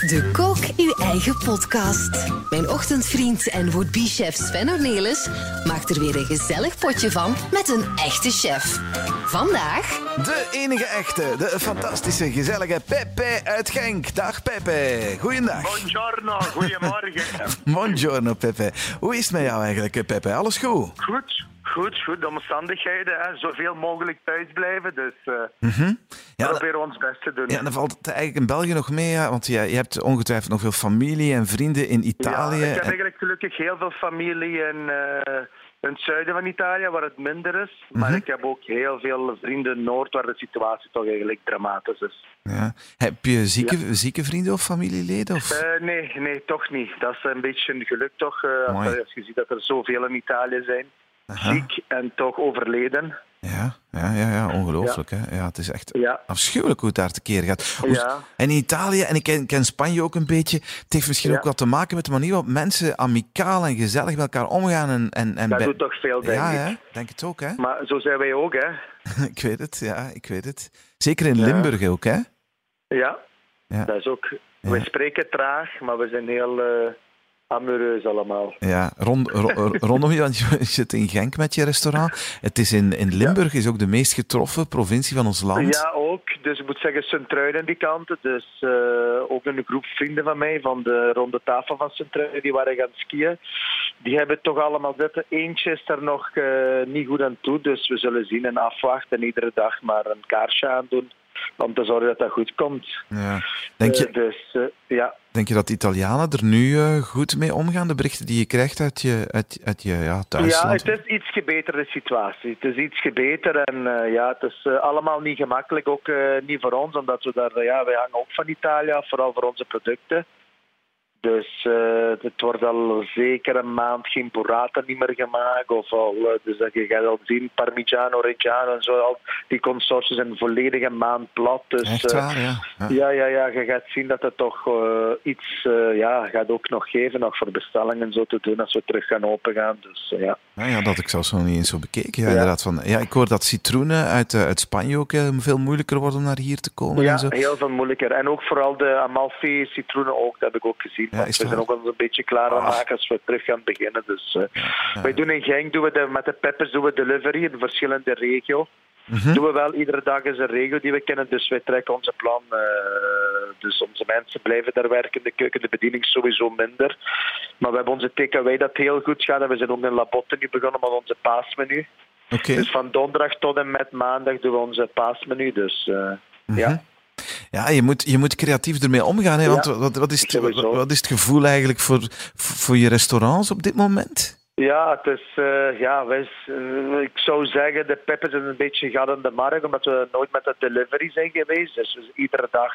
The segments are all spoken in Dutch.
De Kook Uw Eigen Podcast. Mijn ochtendvriend en would-be-chef Sven Ornelis maakt er weer een gezellig potje van met een echte chef. Vandaag De enige echte, de fantastische, gezellige Pepe uit Genk. Dag Pepe, goeiedag. Buongiorno, goedemorgen. Buongiorno Pepe. Hoe is het met jou eigenlijk Pepe? Alles goed? Goed, goed, goed. De omstandigheden, hè. zoveel mogelijk thuis blijven. Dus Ja, dat, proberen ons best te doen. ja, dan valt het eigenlijk in België nog mee, ja, want je, je hebt ongetwijfeld nog veel familie en vrienden in Italië. Ja, ik heb En- eigenlijk gelukkig heel veel familie in, eh, in het zuiden van Italië, waar het minder is. Maar Mhm. ik heb ook heel veel vrienden in Noord, waar de situatie toch eigenlijk dramatisch is. ja. Heb je zieke, zieke vrienden of familieleden? Of? Eh, nee, nee, toch niet. Dat is een beetje een geluk toch, als je ziet dat er zoveel in Italië zijn. Aha. Ziek en toch overleden. Ja, ja, ja, ja ongelooflijk. Hè? Ja, het is echt Ja. afschuwelijk hoe het daar tekeer gaat. Hoe- Ja. En in Italië, en ik ken, ken Spanje ook een beetje, het heeft misschien ook wat te maken met de manier waarop mensen amicaal en gezellig met elkaar omgaan. En, en, en Dat bij- doet toch veel, denk Ja, ik. denk het ook, hè? Maar zo zijn wij ook, hè. ik weet het, ja, ik weet het. Zeker in Limburg ook, hè? Ja, Ja. dat is ook. We spreken traag, maar we zijn heel eh amoureus allemaal. Ja, rond, ro- rondom je, want je zit in Genk met je restaurant. Het is in, in Limburg, is ook de meest getroffen provincie van ons land. Ja, ook. Dus ik moet zeggen, Sint-Truiden die kanten. Dus eh, ook een groep vrienden van mij van de ronde tafel van Sint-Truiden, die waren gaan skiën. Die hebben toch allemaal zitten. Eentje is er nog eh, niet goed aan toe. Dus we zullen zien en afwachten. En iedere dag maar een kaarsje aandoen. Om te zorgen dat dat goed komt. Ja. Denk, Eh, je, dus eh, ja, denk je dat de Italianen er nu eh, goed mee omgaan? De berichten die je krijgt uit je, uit, uit je ja, Ja, thuisland? het is iets gebeterde situatie. Het is iets gebeter en ja, het is allemaal niet gemakkelijk, ook niet voor ons, omdat we daar, ja, wij hangen ook van Italië af, vooral voor onze producten. Dus eh, het wordt al zeker een maand geen burrata niet meer gemaakt. Of al, eh, dus dat je gaat al zien, Parmigiano, Reggiano en zo, al die consorten zijn volledig een maand plat. Dus, Echt eh, waar, ja. ja. ja, ja, ja, je gaat zien dat het toch iets ja, gaat ook nog geven, nog voor bestellingen en zo te doen als we terug gaan opengaan. Dus ja. Ja, ja, dat had ik zelfs nog niet eens zo bekeken. Ja, Ja. Inderdaad, van, ja, ik hoor dat citroenen uit, uit Spanje ook veel moeilijker worden om naar hier te komen. Ja, en zo. heel veel moeilijker. En ook vooral de Amalfi citroenen ook, dat heb ik ook gezien. Ja, we zijn ook al een beetje klaar aan Ah. maken als we terug gaan beginnen. Dus, eh, Wij doen in Genk, doen we de, met de peppers doen we delivery in verschillende regio. Mhm. Doen we wel, iedere dag is een regio die we kennen, dus wij trekken onze plan. eh, dus onze mensen blijven daar werken, de keuken, de bediening sowieso minder. Maar we hebben onze takeaway dat heel goed gaat en we zijn ook in Labotte nu begonnen met onze paasmenu. Dus van donderdag tot en met maandag doen we onze paasmenu. Dus eh, Mhm. ja. Ja, je moet, je moet creatief ermee omgaan. Hè? Want Ja, wat, wat, is het, wat is het gevoel eigenlijk voor, voor je restaurants op dit moment? Ja, het is, eh, ja, wij, eh, ik zou zeggen, de peppers is een beetje gat in de markt, omdat we nooit met de delivery zijn geweest. Dus iedere dag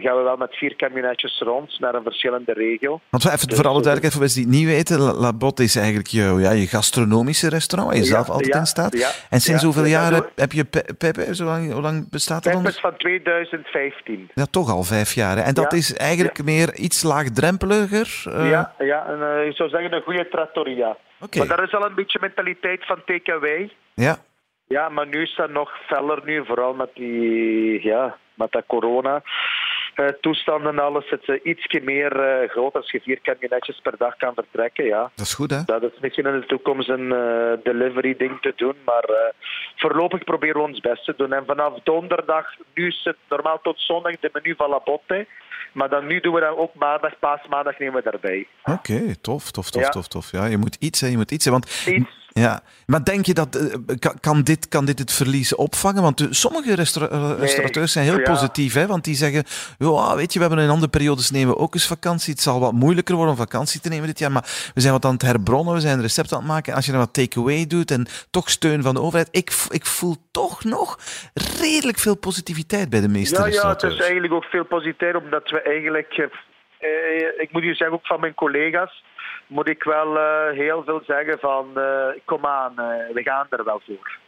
gaan we wel met vier camionetjes rond naar een verschillende regio. Want even Dus, voor alle eh, duidelijkheid, voor mensen die het niet weten, La, La Botte is eigenlijk je, ja, je gastronomische restaurant, waar je Ja, zelf altijd ja, in staat. en sinds hoeveel Ja, jaar dat heb, je Pe- Pepe? Zo lang, hoe lang bestaat dat? Peppers dan? van 2015. Ja, toch al vijf jaar. hè. En dat is eigenlijk meer iets laagdrempeliger. eh, Ja, ja en, eh, ik zou zeggen een goede trattoria. Oké. Maar dat is al een beetje mentaliteit van takeaway. Ja. Ja, maar nu is dat nog feller nu, vooral met die, ja, met dat corona. Eh, toestanden en alles, het is ietsje meer eh, groot als je vier camionetjes per dag kan vertrekken, ja. Dat is goed, hè? Dat is misschien in de toekomst een eh, delivery ding te doen, maar eh, voorlopig proberen we ons best te doen. En vanaf donderdag, nu is het normaal tot zondag de menu van La Botte, maar dan nu doen we dat ook maandag, paasmaandag nemen we daarbij. Oké, tof, tof, tof, Ja. tof, tof. Ja, je moet iets, hè, je moet iets. Hè, want, Iets. Ja. Maar denk je dat, eh, kan, dit, kan dit het verlies opvangen? Want eh, sommige restaura- eh, restaurateurs zijn heel ja. positief, hè, want die zeggen, weet je, we hebben in andere periodes nemen we ook eens vakantie. Het zal wat moeilijker worden om vakantie te nemen dit jaar, maar we zijn wat aan het herbronnen, we zijn recepten aan het maken. Als je dan wat takeaway doet en toch steun van de overheid, ik, ik voel toch nog redelijk veel positiviteit bij de meeste Ja, ja, het restaurateurs. is eigenlijk ook veel positief, omdat we eigenlijk, eh, ik moet u zeggen, ook van mijn collega's, moet ik wel eh, heel veel zeggen van, eh, kom aan, eh, we gaan er wel voor.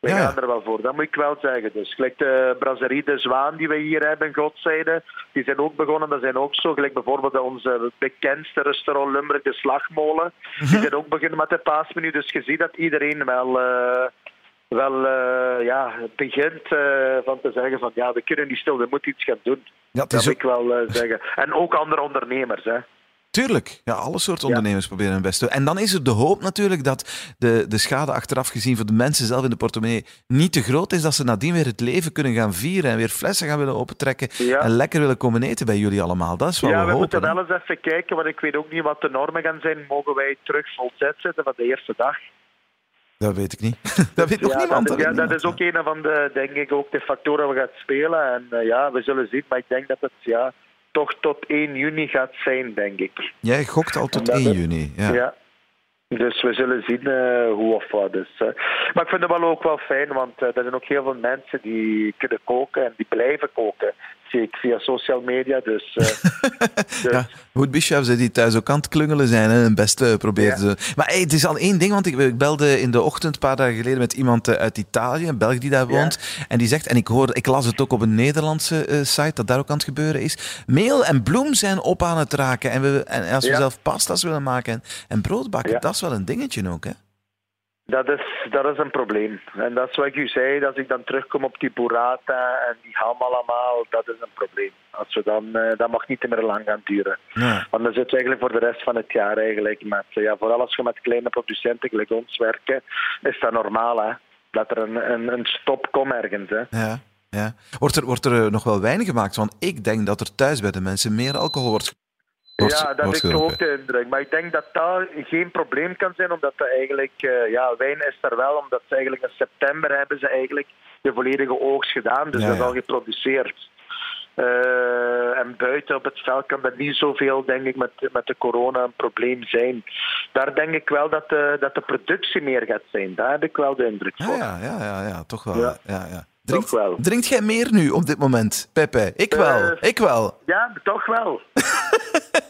We Ja, gaan er wel voor, dat moet ik wel zeggen. Dus gelijk de brasserie De Zwaan die we hier hebben, Godzijde, die zijn ook begonnen. Dat zijn ook zo, gelijk bijvoorbeeld onze bekendste restaurant Limburg, De Slagmolen. Die zijn ook begonnen met de paasmenu. Dus je ziet dat iedereen wel... wel uh, ja, begint uh, van te zeggen van ja, we kunnen niet stil, we moeten iets gaan doen. Ja, dat wil ik wel zeggen. En ook andere ondernemers. Hè. Tuurlijk, ja, alle soorten ondernemers proberen hun best te doen. En dan is er de hoop natuurlijk dat de, de schade achteraf gezien voor de mensen zelf in de portemonnee niet te groot is, dat ze nadien weer het leven kunnen gaan vieren en weer flessen gaan willen opentrekken en lekker willen komen eten bij jullie allemaal. Dat is wel Ja, we, moeten wel eens even kijken, want ik weet ook niet wat de normen gaan zijn. Mogen wij terug volzet zetten van de eerste dag? Dat weet ik niet. dat weet nog ja, niemand. Dat, ja, dat is ook een van de, denk ik, ook de factoren waar we gaan spelen. En uh, ja, we zullen zien. Maar ik denk dat het ja, toch tot 1 juni gaat zijn, denk ik. Jij gokt al tot 1 juni, ja. ja. Dus we zullen zien uh, hoe of wat. Dus, uh, maar ik vind het wel ook wel fijn, want uh, er zijn ook heel veel mensen die kunnen koken en die blijven koken. Zie ik via social media. Dus, dus. ja, goed bischefs die thuis ook aan het klungelen zijn en hun best proberen ja. ze. Maar hey, het is al één ding, want ik, ik, belde in de ochtend een paar dagen geleden met iemand uit Italië, een Belg die daar woont. Ja. En die zegt, en ik, hoor, ik las het ook op een Nederlandse site dat daar ook aan het gebeuren is. Meel en bloem zijn op aan het raken. En, we, en als we zelf pasta's willen maken en, en brood bakken, dat is wel een dingetje ook, hè? Dat is, dat is een probleem. En dat is wat ik u zei, als ik dan terugkom op die burrata en die ham allemaal, dat is een probleem. Als we dan, uh, dat mag niet meer lang gaan duren. Ja. Want dan zit je eigenlijk voor de rest van het jaar eigenlijk met, ja, vooral als je met kleine producenten gelijk ons werken, is dat normaal hè. Dat er een, een, een stop komt ergens. Hè. Ja. Ja. Wordt, er, wordt er nog wel weinig gemaakt? Want ik denk dat er thuis bij de mensen meer alcohol wordt Wordt, ja, dat heb ik ook de indruk. Maar ik denk dat dat geen probleem kan zijn, omdat dat eigenlijk, uh, ja, wijn is er wel, omdat ze eigenlijk in september hebben ze eigenlijk de volledige oogst gedaan, dus ja, dat is al geproduceerd. Uh, en buiten op het veld kan dat niet zoveel, denk ik, met, met de corona een probleem zijn. Daar denk ik wel dat de, dat de productie meer gaat zijn. Daar heb ik wel de indruk van. Ja, ja, ja, ja, toch wel. Ja. Ja, ja. Drinkt, wel. drinkt jij meer nu op dit moment, Pepe? Ik wel, uh, ik wel. Ja, toch wel.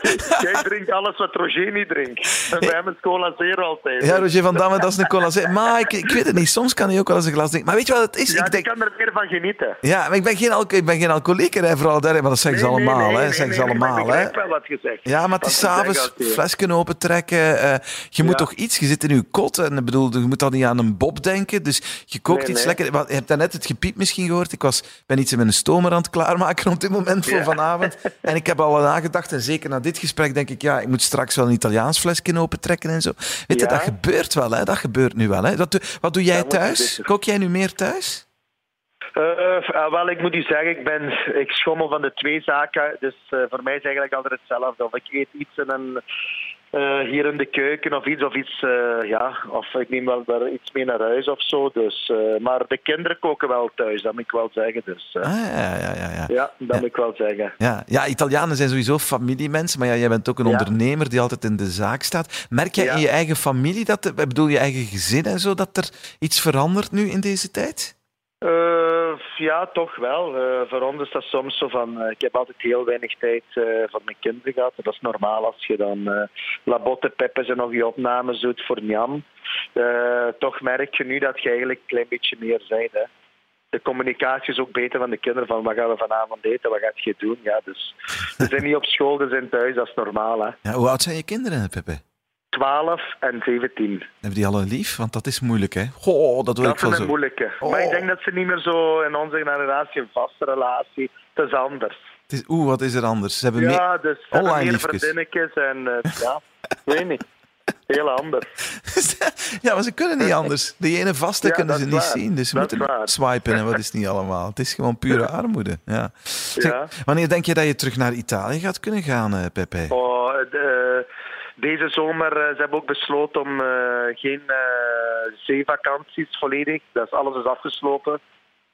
Jij drinkt alles wat Roger niet drinkt. En bij hem is cola zero altijd. Ja, Roger van Damme, dat is een cola zero. Maar ik, ik weet het niet, soms kan hij ook wel eens een glas drinken. Maar weet je wat het is? Ja, ik denk... kan er meer van genieten. Ja, maar ik ben geen, alco ik ben geen alcoholieker, hè, vooral daar, maar dat zeggen nee, ze allemaal. Nee, nee, hè. Dat zeggen ze allemaal. Ik begrijp wel wat gezegd. Ja, maar het is s'avonds fles kunnen opentrekken. Uh, je moet ja. toch iets, je zit in je kot en ik bedoel, je moet dan niet aan een bob denken. Dus je kookt iets lekker. Je hebt daarnet het gepiep misschien gehoord. Ik was, ben iets met een stomer aan het klaarmaken op dit moment voor vanavond. En ik heb al nagedacht, en zeker na dit gesprek denk ik, ja, ik moet straks wel een Italiaans flesje opentrekken en zo. Weet je, dat gebeurt wel, hè? Dat gebeurt nu wel, hè? Dat, wat doe jij thuis? Kook jij nu meer thuis? Uh, wel, ik moet u zeggen, ik, ben, ik schommel van de twee zaken. Dus uh, voor mij is eigenlijk altijd hetzelfde. Of ik eet iets en dan uh, hier in de keuken of iets, of iets, ja, of ik neem wel daar iets mee naar huis of zo. Dus, maar de kinderen koken wel thuis, dat moet ik wel zeggen. Dus, ah, ja, ja, ja, ja. ja, dat ja. moet ik wel zeggen. Ja. ja, Italianen zijn sowieso familiemensen, maar ja, jij bent ook een ja. ondernemer die altijd in de zaak staat. Merk jij in je eigen familie, dat, ik bedoel je eigen gezin en zo, dat er iets verandert nu in deze tijd? Uh, ja, toch wel. Uh, voor ons is dat soms zo van... Uh, ik heb altijd heel weinig tijd voor mijn kinderen gehad. Dat is normaal als je dan Labotte, Peppes en nog je opnames doet voor Njam. toch merk je nu dat je eigenlijk een klein beetje meer bent. Hè. De communicatie is ook beter van de kinderen. Van wat gaan we vanavond eten? Wat gaat je doen? Ja, dus ze zijn niet op school, ze zijn thuis. Dat is normaal. Hè. Ja, hoe oud zijn je kinderen, Peppe? 12 en 17. Hebben die al een lief? Want dat is moeilijk, hè? Goh, dat wil dat ik wel is zo. een moeilijke. Oh. Maar ik denk dat ze niet meer zo in onze generatie een vaste relatie. Het is anders. Het is, Oeh, wat is er anders? Ze hebben ja, meer dus ze online hebben meer liefjes. vriendinnetjes en uh, ja, ik weet niet. Heel anders. ja, maar ze kunnen niet anders. De ene vaste Ja, kunnen dat ze is niet waar. zien. Dus ze Dat is moeten swipen en wat is niet allemaal. Het is gewoon pure armoede. Ja. Zeg, Ja. wanneer denk je dat je terug naar Italië gaat kunnen gaan, eh, Pepe? Oh, de- deze zomer uh, ze hebben ook besloten om uh, geen uh, zeevakanties volledig. Dat is alles is afgesloten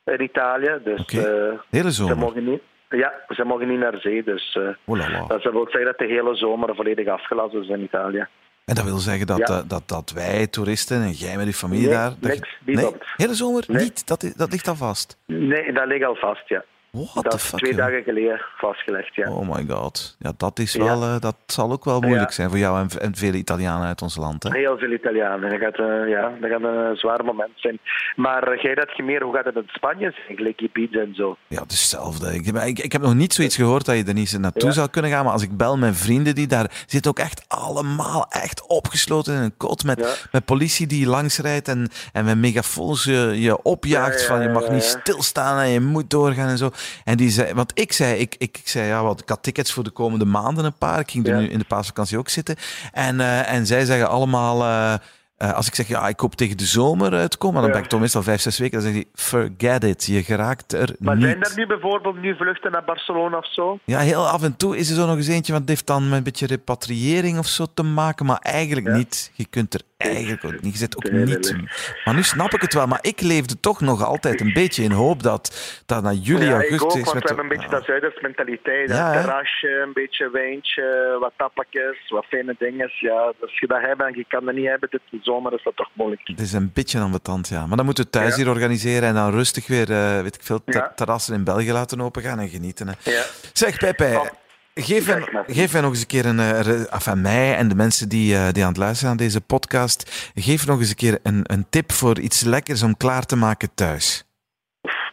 in Italië. Dus okay. Hele ze zomer. mogen niet. Ja, ze mogen niet naar zee. Dus Oh dat wil zeggen dat de hele zomer volledig afgelast is in Italië. En dat wil zeggen dat, Ja. dat, dat, dat wij, toeristen en jij met je familie Nee, daar... dat niks, je- nee, hele zomer Nee. niet. Dat, is- dat ligt al vast. Nee, dat ligt al vast, ja. What dat is twee dagen geleden vastgelegd, ja. Oh my god. Ja, dat, is Ja. wel, eh, dat zal ook wel moeilijk Ja. zijn voor jou en, en vele Italianen uit ons land. Hè? Heel veel Italianen. Dat gaat, eh, ja, dat gaat een zwaar moment zijn. Maar eh, jij dat je meer, hoe gaat het in Spanje zijn? Gelijk Ibiza en zo. Ja, het is hetzelfde. Ik, ik, ik heb nog niet zoiets gehoord dat je er niet naartoe Ja. zou kunnen gaan. Maar als ik bel mijn vrienden die daar zitten, ook echt allemaal echt opgesloten in een kot. Met, met politie die langsrijdt en, en met megafoons je, je opjaagt. Ja, ja, van je mag niet stilstaan en je moet doorgaan en zo. En die zei, want ik zei, ik, ik, ik zei ja, wat, ik had tickets voor de komende maanden een paar. Ik ging er Ja. nu in de paasvakantie ook zitten. En, eh, en zij zeggen allemaal. eh, eh, als ik zeg, ja, ik hoop tegen de zomer uit te komen, dan ben ik toch meestal vijf, zes weken. Dan zeg hij, forget it, je geraakt er Maar niet. zijn er nu bijvoorbeeld nu vluchten naar Barcelona of zo? Ja, heel af en toe is er zo nog eens eentje, want het heeft dan met een beetje repatriëring of zo te maken, maar eigenlijk Ja. niet. Je kunt er eigenlijk ook niet. Je zit ook niet. Maar nu snap ik het wel, maar ik leefde toch nog altijd een beetje in hoop dat, dat na juli, ja, augustus... ik ook, want we hebben een beetje Ja. dat Zuiders mentaliteit. Ja, een terrasje, een beetje wijntje, wat tappakjes, wat fijne dingen. Ja, als je dat hebt en je kan dat niet hebben dit zomer, is dat toch moeilijk. Het is een beetje ambetant, ja. Maar dan moeten we thuis Ja. hier organiseren en dan rustig weer, eh, weet ik veel, ter- Ja. terrassen in België laten opengaan en genieten. Hè. Ja. Zeg, Pepe, geef, geef nog eens een keer een... eh, re- Enfin, mij en de mensen die, eh, die aan het luisteren aan deze podcast, geef nog eens een keer een, een tip voor iets lekkers om klaar te maken thuis.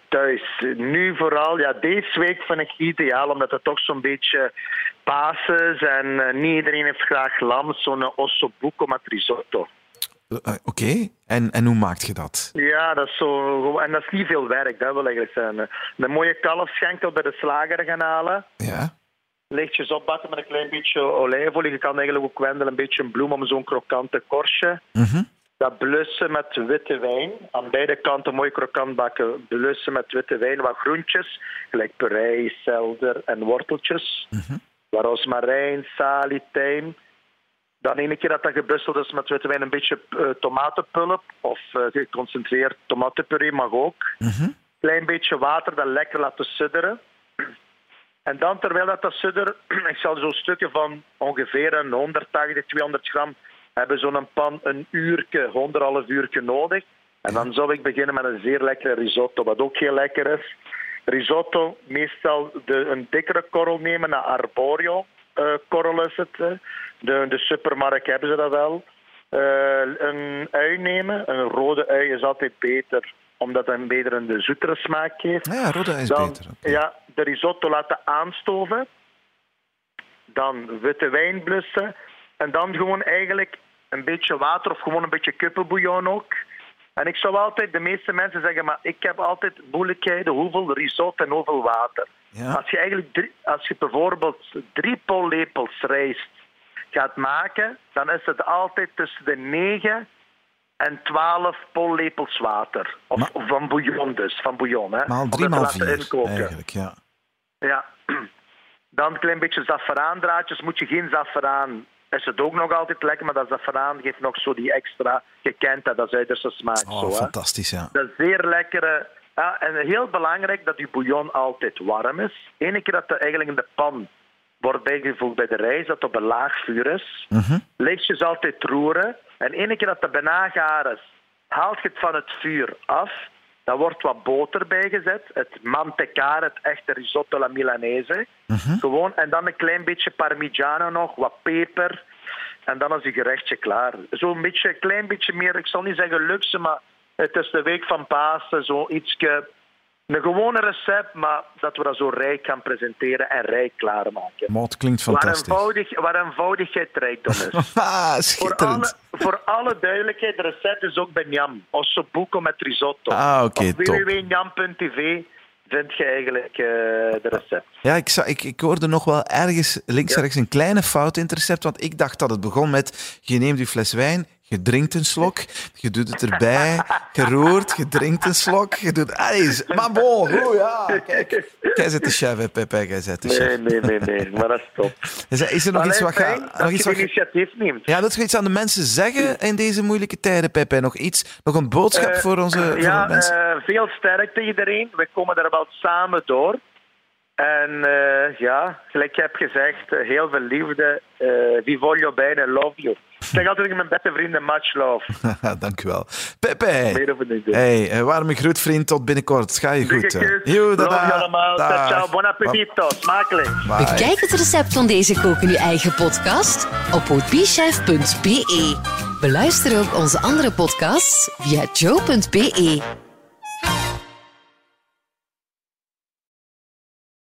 thuis. Nu vooral, ja, deze week vind ik ideaal, omdat het toch zo'n beetje Pasen is en eh, niet iedereen heeft graag lam, zo'n ossobuco met risotto. Eh, eh, Oké, en, en hoe maakt je dat? Ja, dat is zo, en dat is niet veel werk, dat wil eigenlijk zijn. Een mooie kalfsschenkel bij de slager gaan halen. Ja? Lichtjes opbakken met een klein beetje olijfolie. Je kan eigenlijk ook wendelen een beetje een bloem om zo'n krokante korstje. Mhm. Dat blussen met witte wijn. Aan beide kanten mooi krokant bakken. Blussen met witte wijn. Wat groentjes, gelijk puree, selder en worteltjes. Mhm. Wat rozemarijn, salie, tijm. Dan ene keer dat dat gebusseld is met witte wijn, een beetje eh, tomatenpulp. Of eh, geconcentreerd tomatenpuree mag ook. Mhm. Klein beetje water, dat lekker laten sudderen. En dan, terwijl dat, dat suddert, ik zal zo'n stukje van ongeveer een 180, 200 gram hebben zo'n pan een uurtje, anderhalf uurtje nodig. En dan zou ik beginnen met een zeer lekkere risotto, wat ook heel lekker is. Risotto, meestal de, een dikkere korrel nemen, een arborio eh, korrel is het. De, de supermarkt hebben ze dat wel. Eh, een ui nemen, een rode ui is altijd beter, omdat het een beter een zoetere smaak geeft. Ah ja, rode is Dan, beter. Ja, de risotto laten aanstoven. Dan witte wijn blussen. En dan gewoon eigenlijk een beetje water of gewoon een beetje kippenbouillon ook. En ik zou altijd, de meeste mensen zeggen, maar ik heb altijd moeilijkheden hoeveel risotto en hoeveel water. Ja. Als je eigenlijk drie, als je bijvoorbeeld drie pollepels rijst gaat maken, dan is het altijd tussen de 9 en 12 pollepels water. Of, Maar- of van bouillon dus, van bouillon. Hè. Maal Om drie, dat te maal laten vier, inkoken. eigenlijk, ja. Ja. Dan een klein beetje zafferandraadjes. Moet je geen zafferaan, is het ook nog altijd lekker, maar dat zafferaan geeft nog zo die extra, je kent dat, Zuiderse smaak. Oh, zo, hè. fantastisch, ja. Dat is zeer lekkere. Ja, en heel belangrijk dat je bouillon altijd warm is. Ene keer dat er eigenlijk in de pan wordt bijgevoegd bij de rijst, dat het op een laag vuur is. Mhm. Lichtjes altijd roeren. En ene keer dat het bijna gaar is, haalt je het van het vuur af. Dan wordt wat boter bijgezet. Het mantecare, het echte risotto alla milanese. Mhm. Gewoon. En dan een klein beetje parmigiano nog, wat peper. En dan is je gerechtje klaar. Zo'n beetje, een klein beetje meer, ik zal niet zeggen luxe, maar het is de week van Pasen, zo ietske, een gewone recept, maar dat we dat zo rijk gaan presenteren en rijk klaarmaken. Maar het klinkt Waar, fantastisch. eenvoudig, waar eenvoudigheid rijkdom is. Ah, voor, alle, schitterend. voor alle duidelijkheid, het recept is ook bij Njam. Ossobuco met risotto. Ah, oké, Op top. www.njam.tv vind je eigenlijk eh, de recept. Ja, ik, za- ik, ik hoorde nog wel ergens links en rechts een kleine fout in het recept. Want ik dacht dat het begon met: je neemt die fles wijn, je drinkt een slok, je doet het erbij, je roert, je drinkt een slok, je doet. alles. maar bon, goed, ja. Kijk, jij zit de chef, Pepe, jij zit de Nee, chef. nee, nee, nee, maar dat is top. Is er, is er nog iets wat fijn ga, dat nog je iets wat initiatief neemt. Ja, dat je iets aan de mensen zeggen in deze moeilijke tijden, Pepe? Nog iets? Nog een boodschap Eh, voor onze voor ja, mensen? eh, veel sterkte iedereen. We komen er wel samen door. En eh, ja, gelijk je hebt gezegd, heel veel liefde. Eh vi voglio bene, love you. Zeg altijd tegen mijn beste vrienden, much love. Dank u wel. Pepe. Meer. Hey, een warme groet, vriend. Tot binnenkort. Ga je goed. Je allemaal. Ciao, ciao. Bon appetito. Smakelijk. Bye. Bekijk het recept van deze kook in uw eigen podcast op ootbichef.be. Beluister ook onze andere podcasts via joe.be.